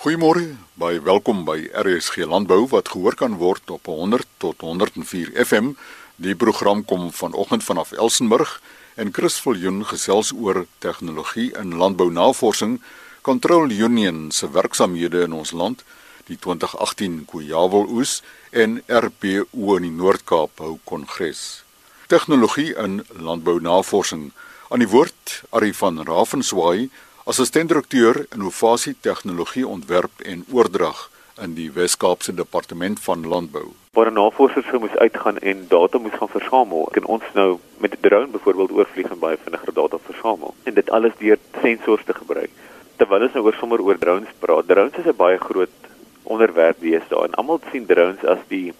Goeiemôre, baie welkom by RSG Landbou wat gehoor kan word op 100 tot 104 FM. Die program kom vanoggend vanaf Elsenburg en Chris Viljoen gesels oor tegnologie in landbounavorsing, Control Union se werksamehede in ons land, die 2018 Kojawel oes en RPO in die Noord-Kaap hou kongres. Tegnologie in landbounavorsing. Aan die woord Ari van Ravenswaai assistent-direkteur innovasie tegnologie ontwerp en oordrag in die Wes-Kaapse Departement van Landbou. Waar navorsers sou moes uitgaan en data moes gaan versamel, kan ons nou met 'n drone byvoorbeeld oorvlieg en baie vinniger data versamel en dit alles deur sensors te gebruik. Terwyl ons nou oor sommer oor drones praat, drones is 'n baie groot onderwerp deesdae en almal sien drones as die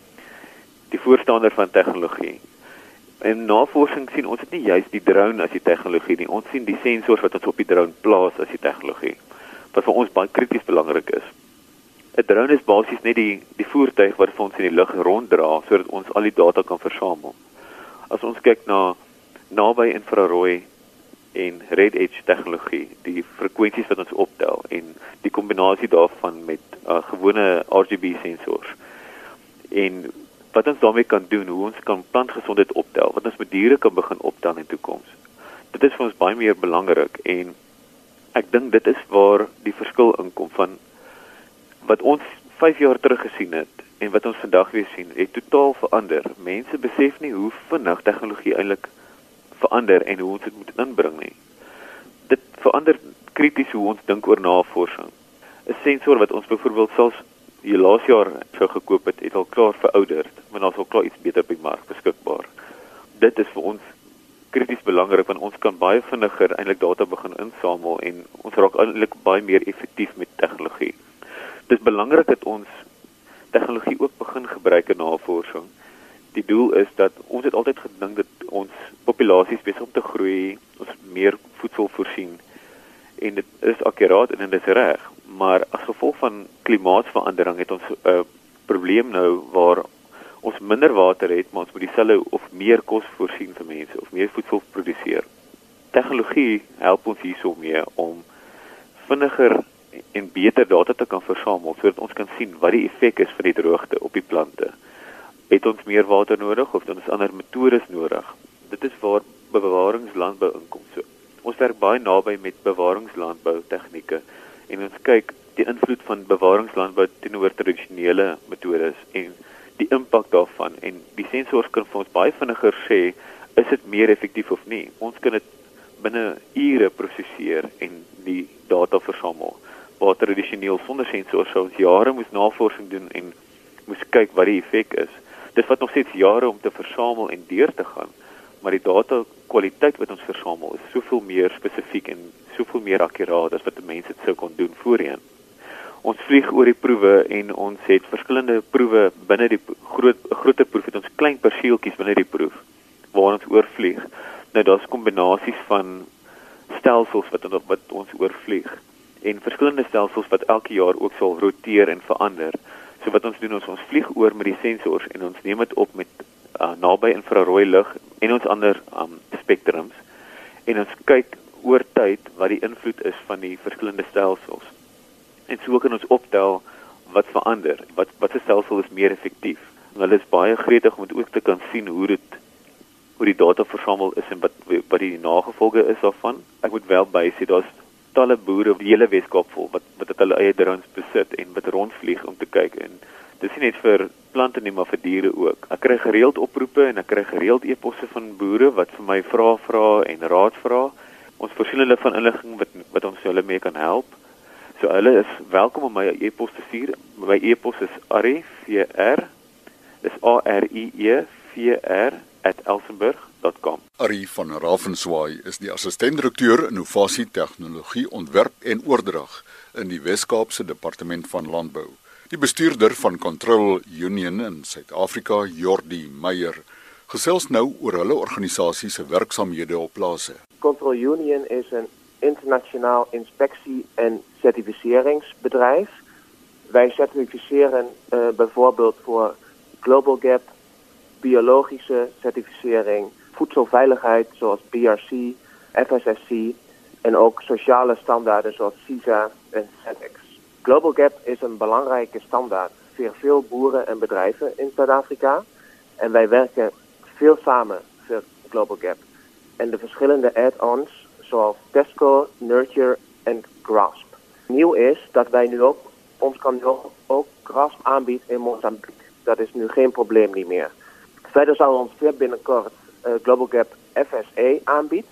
die voorstander van tegnologie. In navorsing sien ons dit nie juist die drone as die tegnologie nie. Ons sien die sensors wat ons op die drone plaas as die tegnologie. Wat vir ons baie krities belangrik is. 'n Drone is basies net die die voertuig wat vir ons in die lug ronddra sodat ons al die data kan versamel. As ons kyk na naby infrarooi en red edge tegnologie, die frekwensies wat ons optel en die kombinasie daarvan met uh, gewone RGB sensors en wat ons daarmee kan doen, hoe ons kan plantgesondheid optel, wat ons met diere kan begin optel in die toekoms. Dit is vir ons baie meer belangrik en ek dink dit is waar die verskil inkom van wat ons 5 jaar terug gesien het en wat ons vandag weer sien, het totaal verander. Mense besef nie hoe vinnig tegnologie eintlik verander en hoe ons dit moet inbring nie. Dit verander krities hoe ons dink oor navorsing. 'n Sensor wat ons byvoorbeeld selfs die laas jaar sou gekoop het, het al klaar verouderd, maar daar's al klaar iets beter op die mark beskikbaar. Dit is vir ons krities belangrik want ons kan baie vinniger eintlik data begin insamel en ons raak eintlik baie meer effektief met tegnologie. Dit is belangrik dat ons tegnologie ook begin gebruik in navorsing. Die doel is dat ons het altyd gedink dat ons populasies besig om te groei, ons meer voedsel voorsien en dit is akkuraat en dit is reg, maar as gevolg van klimaatsverandering het ons 'n uh, probleem nou waar ons minder water het, maar ons moet dieselfde of meer kos voorsien vir mense of meer voedsel produseer. Tegnologie help ons hiersommee om vinniger en beter data te kan versamel sodat ons kan sien wat die effek is van die droogte op die plante. Het ons meer water nodig of het ons ander metodes nodig? Dit is waar bewaringslandbou inkom. So ons werk baie naby met bewaringslandbou tegnieke en ons kyk die invloed van bewaringslandbou teenoor tradisionele metodes en die impak daarvan en die sensors kan vir ons baie vinniger sê is dit meer effektief of nie. Ons kan dit binne ure prosesseer en die data versamel. Waar tradisioneel sonder sensors sou ons jare moes navorsing doen en moes kyk wat die effek is. Dit vat nog steeds jare om te versamel en deur te gaan maar die data kwaliteit wat ons versamel is soveel meer spesifiek en soveel meer akkuraat as wat mense dit sou kon doen voorheen. Ons vlieg oor die proewe en ons het verskillende proewe binne die groot groter proef het ons klein perseeltjies binne die proef waar ons oorvlieg. Nou daar's kombinasies van stelsels wat wat ons oorvlieg en verskillende stelsels wat elke jaar ook sal roteer en verander. So wat ons doen is ons vlieg oor met die sensors en ons neem dit op met uh, naby infrarooi lig en ons ander um, spektrums en ons kyk oor tyd wat die invloed is van die verskillende stelsels. En so kan ons optel wat verander, wat wat se stelsel is meer effektief. Hulle is baie gretig om ook te kan sien hoe dit hoe die data versamel is en wat wat die nagevolge is daarvan. Ek moet wel bysê daar's talle boere op die hele Weskaap vol wat wat hulle eie drones besit en wat rondvlieg om te kyk en dis nie net vir plante nie maar vir diere ook. Ek kry gereeld oproepe en ek kry gereeld e-posse van boere wat vir my vra vra en raad vra. Ons voorsien hulle van inligting wat wat ons hulle mee kan help. So hulle is welkom om my e-pos te stuur. My e-pos is arifr dis a r i e v r @elsenburg.com. Ari van Ravenswaai is die assistent-direkteur innovasie tegnologie ontwerp en oordrag in die Wes-Kaapse Departement van Landbou. Die bestuurder van Control Union in Suid-Afrika, Jordi Meyer, gesels nou oor hulle organisasie se werksamehede op plase. Control Union is 'n internasionaal inspeksie en sertifiseringsbedryf. Wij certificeren uh, bijvoorbeeld voor Global Gap, biologische certificering, voedselveiligheid zoals BRC, FSSC en ook sociale standaarden zoals CISA en SENEX. Global Gap is een belangrijke standaard voor veel boeren en bedrijven in Zuid-Afrika. En wij werken veel samen voor Global Gap. En de verschillende add-ons zoals Tesco, Nurture en Grasp. Nieuw is dat wij nu ook, ons kan nu ook, Grasp aanbieden in Mozambique. Dat is nu geen probleem niet meer. Verder zal ons veel binnenkort uh, Global Gap FSA aanbieden.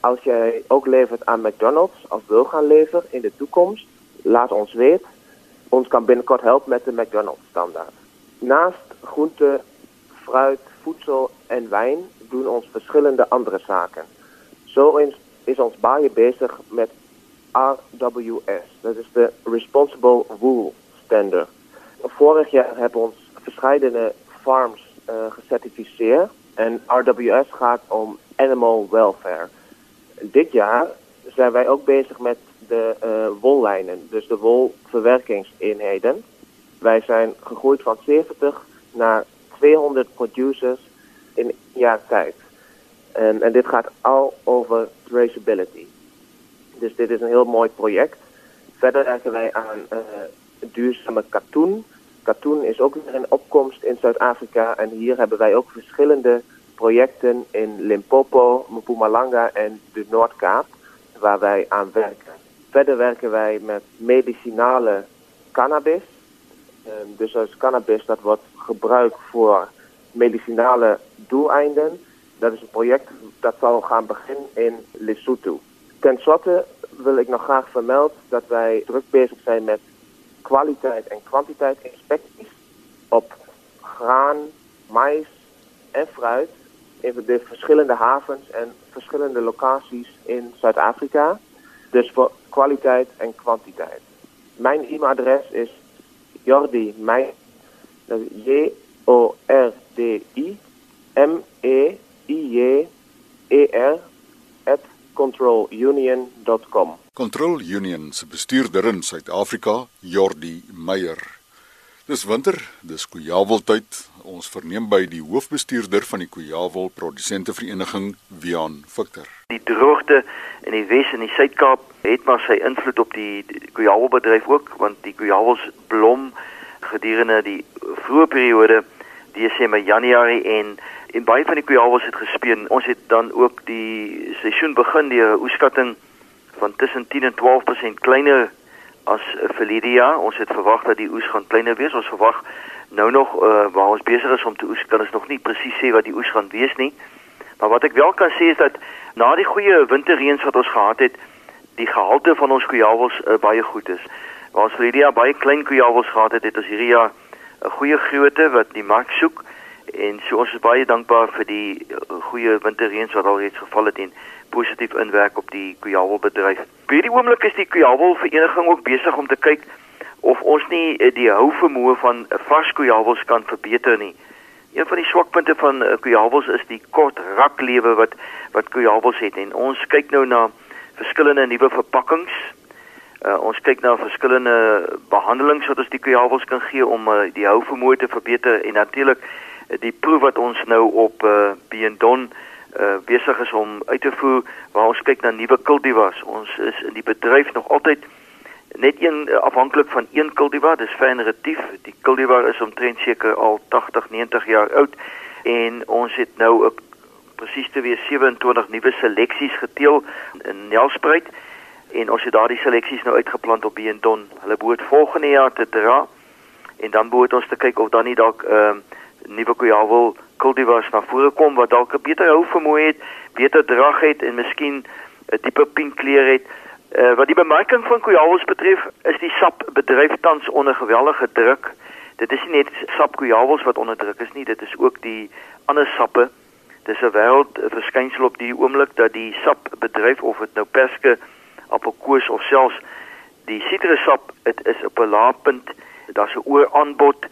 Als jij ook levert aan McDonald's of wil gaan leveren in de toekomst, laat ons weten. Ons kan binnenkort helpen met de McDonald's standaard. Naast groente, fruit, voedsel en wijn doen ons verschillende andere zaken. Zo is, ons baie bezig met RWS. Dat is de Responsible Wool Standard. Vorig jaar hebben ons verschillende farms uh, gecertificeerd. En RWS gaat om animal welfare. Dit jaar zijn wij ook bezig met de uh, wollijnen, dus de wolverwerkingseenheden. Wij zijn gegroeid van 70 naar 200 producers in een jaar tijd. En, en dit gaat al over traceability. Dus dit is een heel mooi project. Verder werken wij aan uh, duurzame katoen. Katoen is ook weer een opkomst in Zuid-Afrika. En hier hebben wij ook verschillende projecten in Limpopo, Mpumalanga en de Noordkaap, waar wij aan werken. Verder werken wij met medicinale cannabis. Ehm, dus als cannabis dat wordt gebruikt voor medicinale doeleinden. Dat is een project dat zal gaan beginnen in Lesotho. Ten slotte wil ik nog graag vermelden dat wij druk bezig zijn met kwaliteit en kwantiteit inspecties op graan, mais en fruit in de verschillende havens en verschillende locaties in Zuid-Afrika. Dus voor kwaliteit en kwantiteit. Mijn e-mailadres is Jordi Meij, J-O-R-D-I M-E-I-J-E-R controlunion.com. Control Union se bestuurder in Suid-Afrika, Jordi Meyer. Dis winter, dis Kujaweltyd. Ons verneem by die hoofbestuurder van die Kujawel Produsentevereniging, Wian Victor. Die droogte in die Wes en die Suid-Kaap het maar sy invloed op die, Kujawelbedryf ook, want die Kujawels blom gedurende die vroeë periode Desember, Januarie en en baie van die kujawels het gespeen. Ons het dan ook die seisoen begin deur 'n oeskatting van tussen 10 en 12% kleiner as vir hierdie jaar. Ons het verwag dat die oes gaan kleiner wees. Ons verwag nou nog uh, waar ons besig is om te oes, kan ons nog nie presies sê wat die oes gaan wees nie. Maar wat ek wel kan sê is dat na die goeie winterreëns wat ons gehad het, die gehalte van ons kujawels uh, baie goed is. Waar ons vir hierdie jaar baie klein kujawels gehad het, het ons hierdie jaar 'n goeie grootte wat die mark soek en so ons is baie dankbaar vir die uh, goeie winterreëns wat al reeds geval het en positief inwerk op die kujawelbedryf. By die oomblik is die kujawelvereniging ook besig om te kyk of ons nie uh, die hou vermoë van vars kujawels kan verbeter nie. Een van die swakpunte van kujawels is die kort raklewe wat wat kujawels het en ons kyk nou na verskillende nuwe verpakkings. Uh, ons kyk na verskillende behandelings wat ons die kujawels kan gee om uh, die hou vermoë te verbeter en natuurlik die proef wat ons nou op uh, Biendon uh, besig is om uit te voer waar ons kyk na nuwe kultivars. Ons is in die bedryf nog altyd net een uh, afhanklik van een kultivar, dis Fenretief. Die kultivar is omtrent seker al 80, 90 jaar oud en ons het nou 'n presies te wees 27 nuwe seleksies geteel in Nelspruit en ons het daardie seleksies nou uitgeplant op Biendon. Hulle behoort volgende jaar te dra en dan behoort ons te kyk of dan nie dalk ehm uh, nuwe kujawel kultivars na vore kom wat dalk 'n beter hou vermoë het, beter drag het en miskien 'n dieper pink kleur het. Uh, wat die bemarking van kujawels betref, is die sap bedryf tans onder geweldige druk. Dit is nie net sap kujawels wat onder druk is nie, dit is ook die ander sappe. Dis 'n wêreld verskynsel op die oomblik dat die sap bedryf of dit nou perske, appelkoos of selfs die sitrussap, dit is op 'n laagpunt. Daar's 'n ooraanbod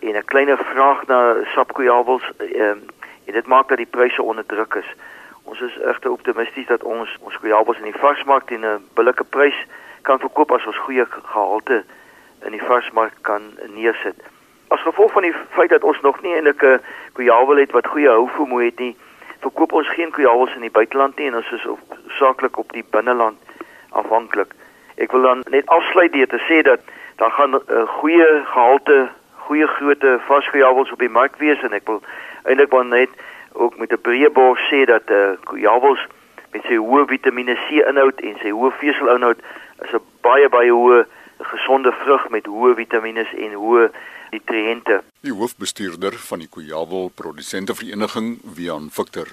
en 'n kleiner vraag na sapkojawels ehm en dit maak dat die pryse onder druk is. Ons is egter optimisties dat ons ons kojawels in die varsmark teen 'n billike prys kan verkoop as ons goeie gehalte in die varsmark kan neersit. As gevolg van die feit dat ons nog nie eintlik 'n kojawel het wat goeie hou vermoë het nie, verkoop ons geen kojawels in die buiteland nie en ons is saaklik op die binneland afhanklik. Ek wil dan net afsluit deur te sê dat daar gaan 'n uh, goeie gehalte, goeie grootte vasgejawels op die mark wees en ek wil eintlik maar net ook met 'n breë bors sê dat eh uh, jawels met sy hoë Vitamiene C inhoud en sy hoë veselinhoud is 'n baie baie hoë gesonde vrug met hoë vitamiene en hoë nutriënte. Die hoofbestuurder van die Kujawel Produsente Vereniging, Wian Victor,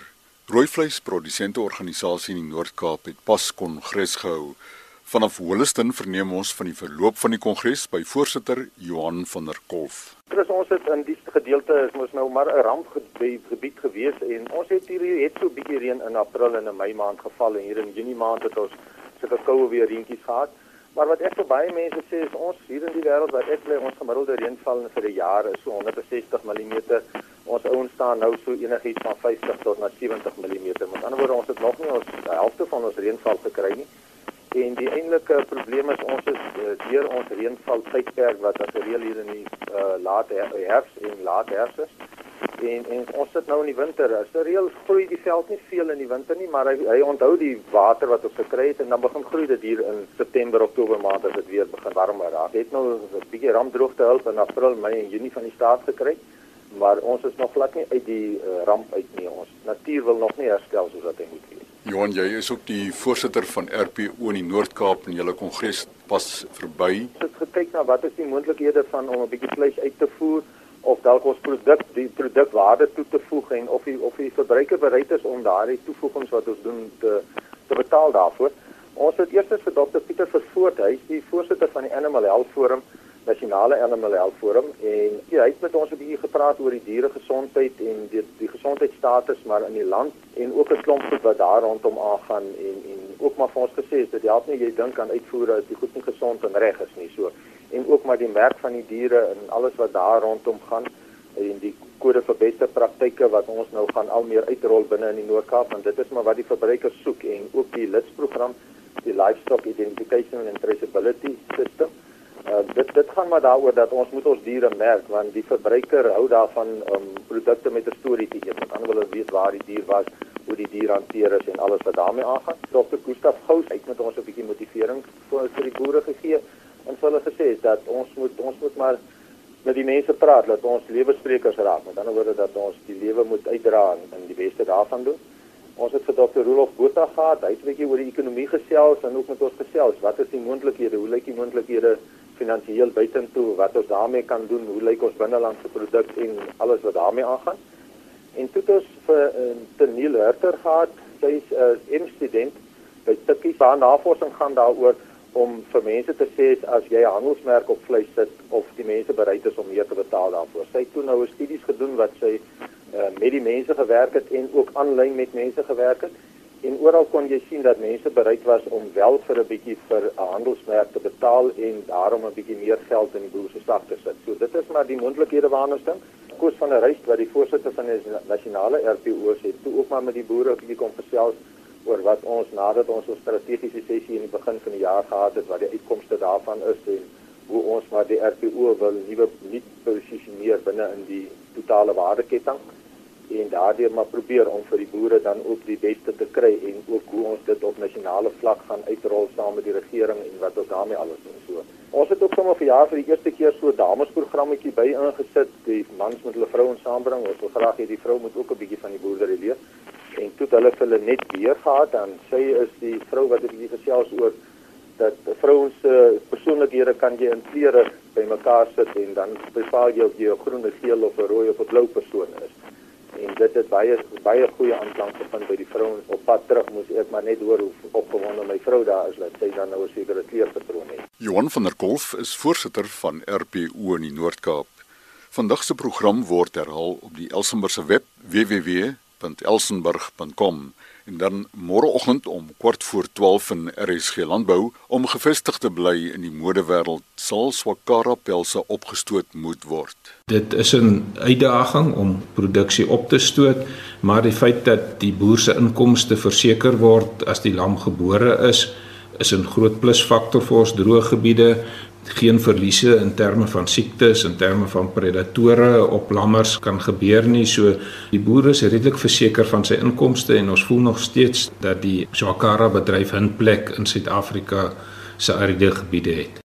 rooivleis produsente organisasie in die Noord-Kaap het pas kongres gehou. Vanaf Holliston verneem ons van die verloop van die kongres by voorsitter Johan van der Kolf. Chris, ons het in die gedeelte is mos nou maar 'n rampgebied gewees en ons het hier het so 'n bietjie reën in April en in Mei maand geval en hier in Junie maand het ons sulke koue weer reentjies gehad. Maar wat ek vir baie mense sê is ons hier in die wêreld waar ek bly, ons gemiddelde reënval vir 'n jaar is so 160 mm. Ons ouens staan nou so enigiets van 50 tot na 70 mm. Met ander woorde, ons het nog nie ons helfte van ons reënval gekry nie. En die eintlike probleem is ons is uh, deur ons reënval tydperk wat as reël hier in die uh, late herfs en late herfs is. En en ons sit nou in die winter. As reël groei die veld nie veel in die winter nie, maar hy hy onthou die water wat ons gekry het en dan begin groei dit hier in September, Oktober maand as dit weer begin warmer raak. Het nou 'n bietjie rampdroogte hulp in April, Mei en Junie van die staat gekry maar ons is nog glad nie uit die uh, ramp uit nie. Ons natuur wil nog nie herstel soos wat hy moet wees. Johan, jy is ook die voorsitter van RPO in die Noord-Kaap en julle kongres pas verby. Het gekyk na wat is die moontlikhede van om 'n bietjie vleis uit te voer of dalk ons produk die produkwaarde toe te voeg en of die of die verbruiker bereid is om daardie toevoegings wat ons doen te te betaal daarvoor. Ons het eers vir Dr Pieter Vervoort, hy is die voorsitter van die Animal Health Forum nasionale animal health forum en hy het met ons 'n bietjie gepraat oor die diere gesondheid en die die gesondheidstatus maar in die land en ook 'n klomp goed wat daar rondom aangaan en en ook maar vir ons gesê is dit help nie jy dink aan uitvoere as die goed nie gesond en reg is nie so. En ook maar die merk van die diere en alles wat daar rondom gaan en die kode vir beste praktyke wat ons nou gaan al meer uitrol binne in die Noord-Kaap want dit is maar wat die verbruikers soek en ook die lidsprogram die livestock identification and traceability system Uh, dit dit gaan maar daaroor dat ons moet ons diere merk want die verbruiker hou daarvan om um, produkte met 'n storie te eet. Anders wil hulle weet waar die dier was, hoe die dier hanteer is en alles wat daarmee aangaan. Dr. Gustaf Gous het met ons 'n bietjie motivering vir vir die boere gegee en hulle gesê dat ons moet ons moet maar met die mense praat dat ons lewenssprekers raak. Met ander woorde dat ons die lewe moet uitdra en die beste daarvan doen. Ons het vir Dr. Rolof Botha gehad. Hy het 'n bietjie oor die ekonomie gesels en ook met ons gesels. Wat is die moontlikhede? Hoe lyk die moontlikhede finansiëel buitentoe wat ons daarmee kan doen, hoe lyk ons binnelandse produk en alles wat daarmee aangaan. En toe het ons vir uh, Teniel Herter gehad, sy is 'n uh, student by Tikkie. Haar navorsing gaan daaroor om vir mense te sê as jy 'n handelsmerk op vleis sit of die mense bereid is om meer te betaal daarvoor. Sy het toe nou 'n studies gedoen wat sy uh, met die mense gewerk het en ook aanlyn met mense gewerk het en oral kon jy sien dat mense bereid was om wel vir 'n bietjie vir 'n handelsmerk te betaal en daarom 'n bietjie meer geld in die boer se sak te sit. So dit is maar die moontlikhede waarna ons dink. Koos van der Rys wat die voorsitter van die nasionale RPO se toe ook maar met die boere 'n bietjie kom gesels oor wat ons nadat ons 'n strategiese sessie in die begin van die jaar gehad het wat die uitkomste daarvan is en hoe ons maar die RPO wil nuwe nuut posisioneer binne in die totale waardeketting en daardeur maar probeer om vir die boere dan ook die beste te kry en ook hoe ons dit op nasionale vlak gaan uitrol saam met die regering en wat ons daarmee alles doen so. Ons het ook sommer vir jaar vir die eerste keer so 'n damesprogrammetjie by ingesit, die mans met hulle vrouens saambring. Ons wil graag hê die vrou moet ook 'n bietjie van die boerdery leer. En toe het hulle vir hulle net weer gehad dan sy is die vrou wat 'n bietjie gesels oor dat vrouens se persoonlikhede kan jy in klere bymekaar sit en dan bepaal jy of jy 'n groen, geel of 'n rooi of 'n blou persoon is en dit het baie baie goeie aanklank gevind by die vrouens op pad terug moes ek maar net hoor hoe opgewonde my vrou daar is dat sy dan nou 'n sekere kleurpatroon het. Johan van der Kolf is voorsitter van RPO in die Noord-Kaap. Vandag se program word herhaal op die Elsenburg se web www.elsenburg.com en dan môreoggend om kwart voor 12 in RSG Landbou om gevestig te bly in die modewêreld sal Swakara pelse opgestoot moet word. Dit is 'n uitdaging om produksie op te stoot, maar die feit dat die boer se inkomste verseker word as die lam gebore is, is 'n groot plusfaktor vir ons droë gebiede geen verliese in terme van siektes en terme van predatore op lammers kan gebeur nie. So die boere is redelik verseker van sy inkomste en ons voel nog steeds dat die Swakara bedryf 'n plek in Suid-Afrika se ariede gebiede het.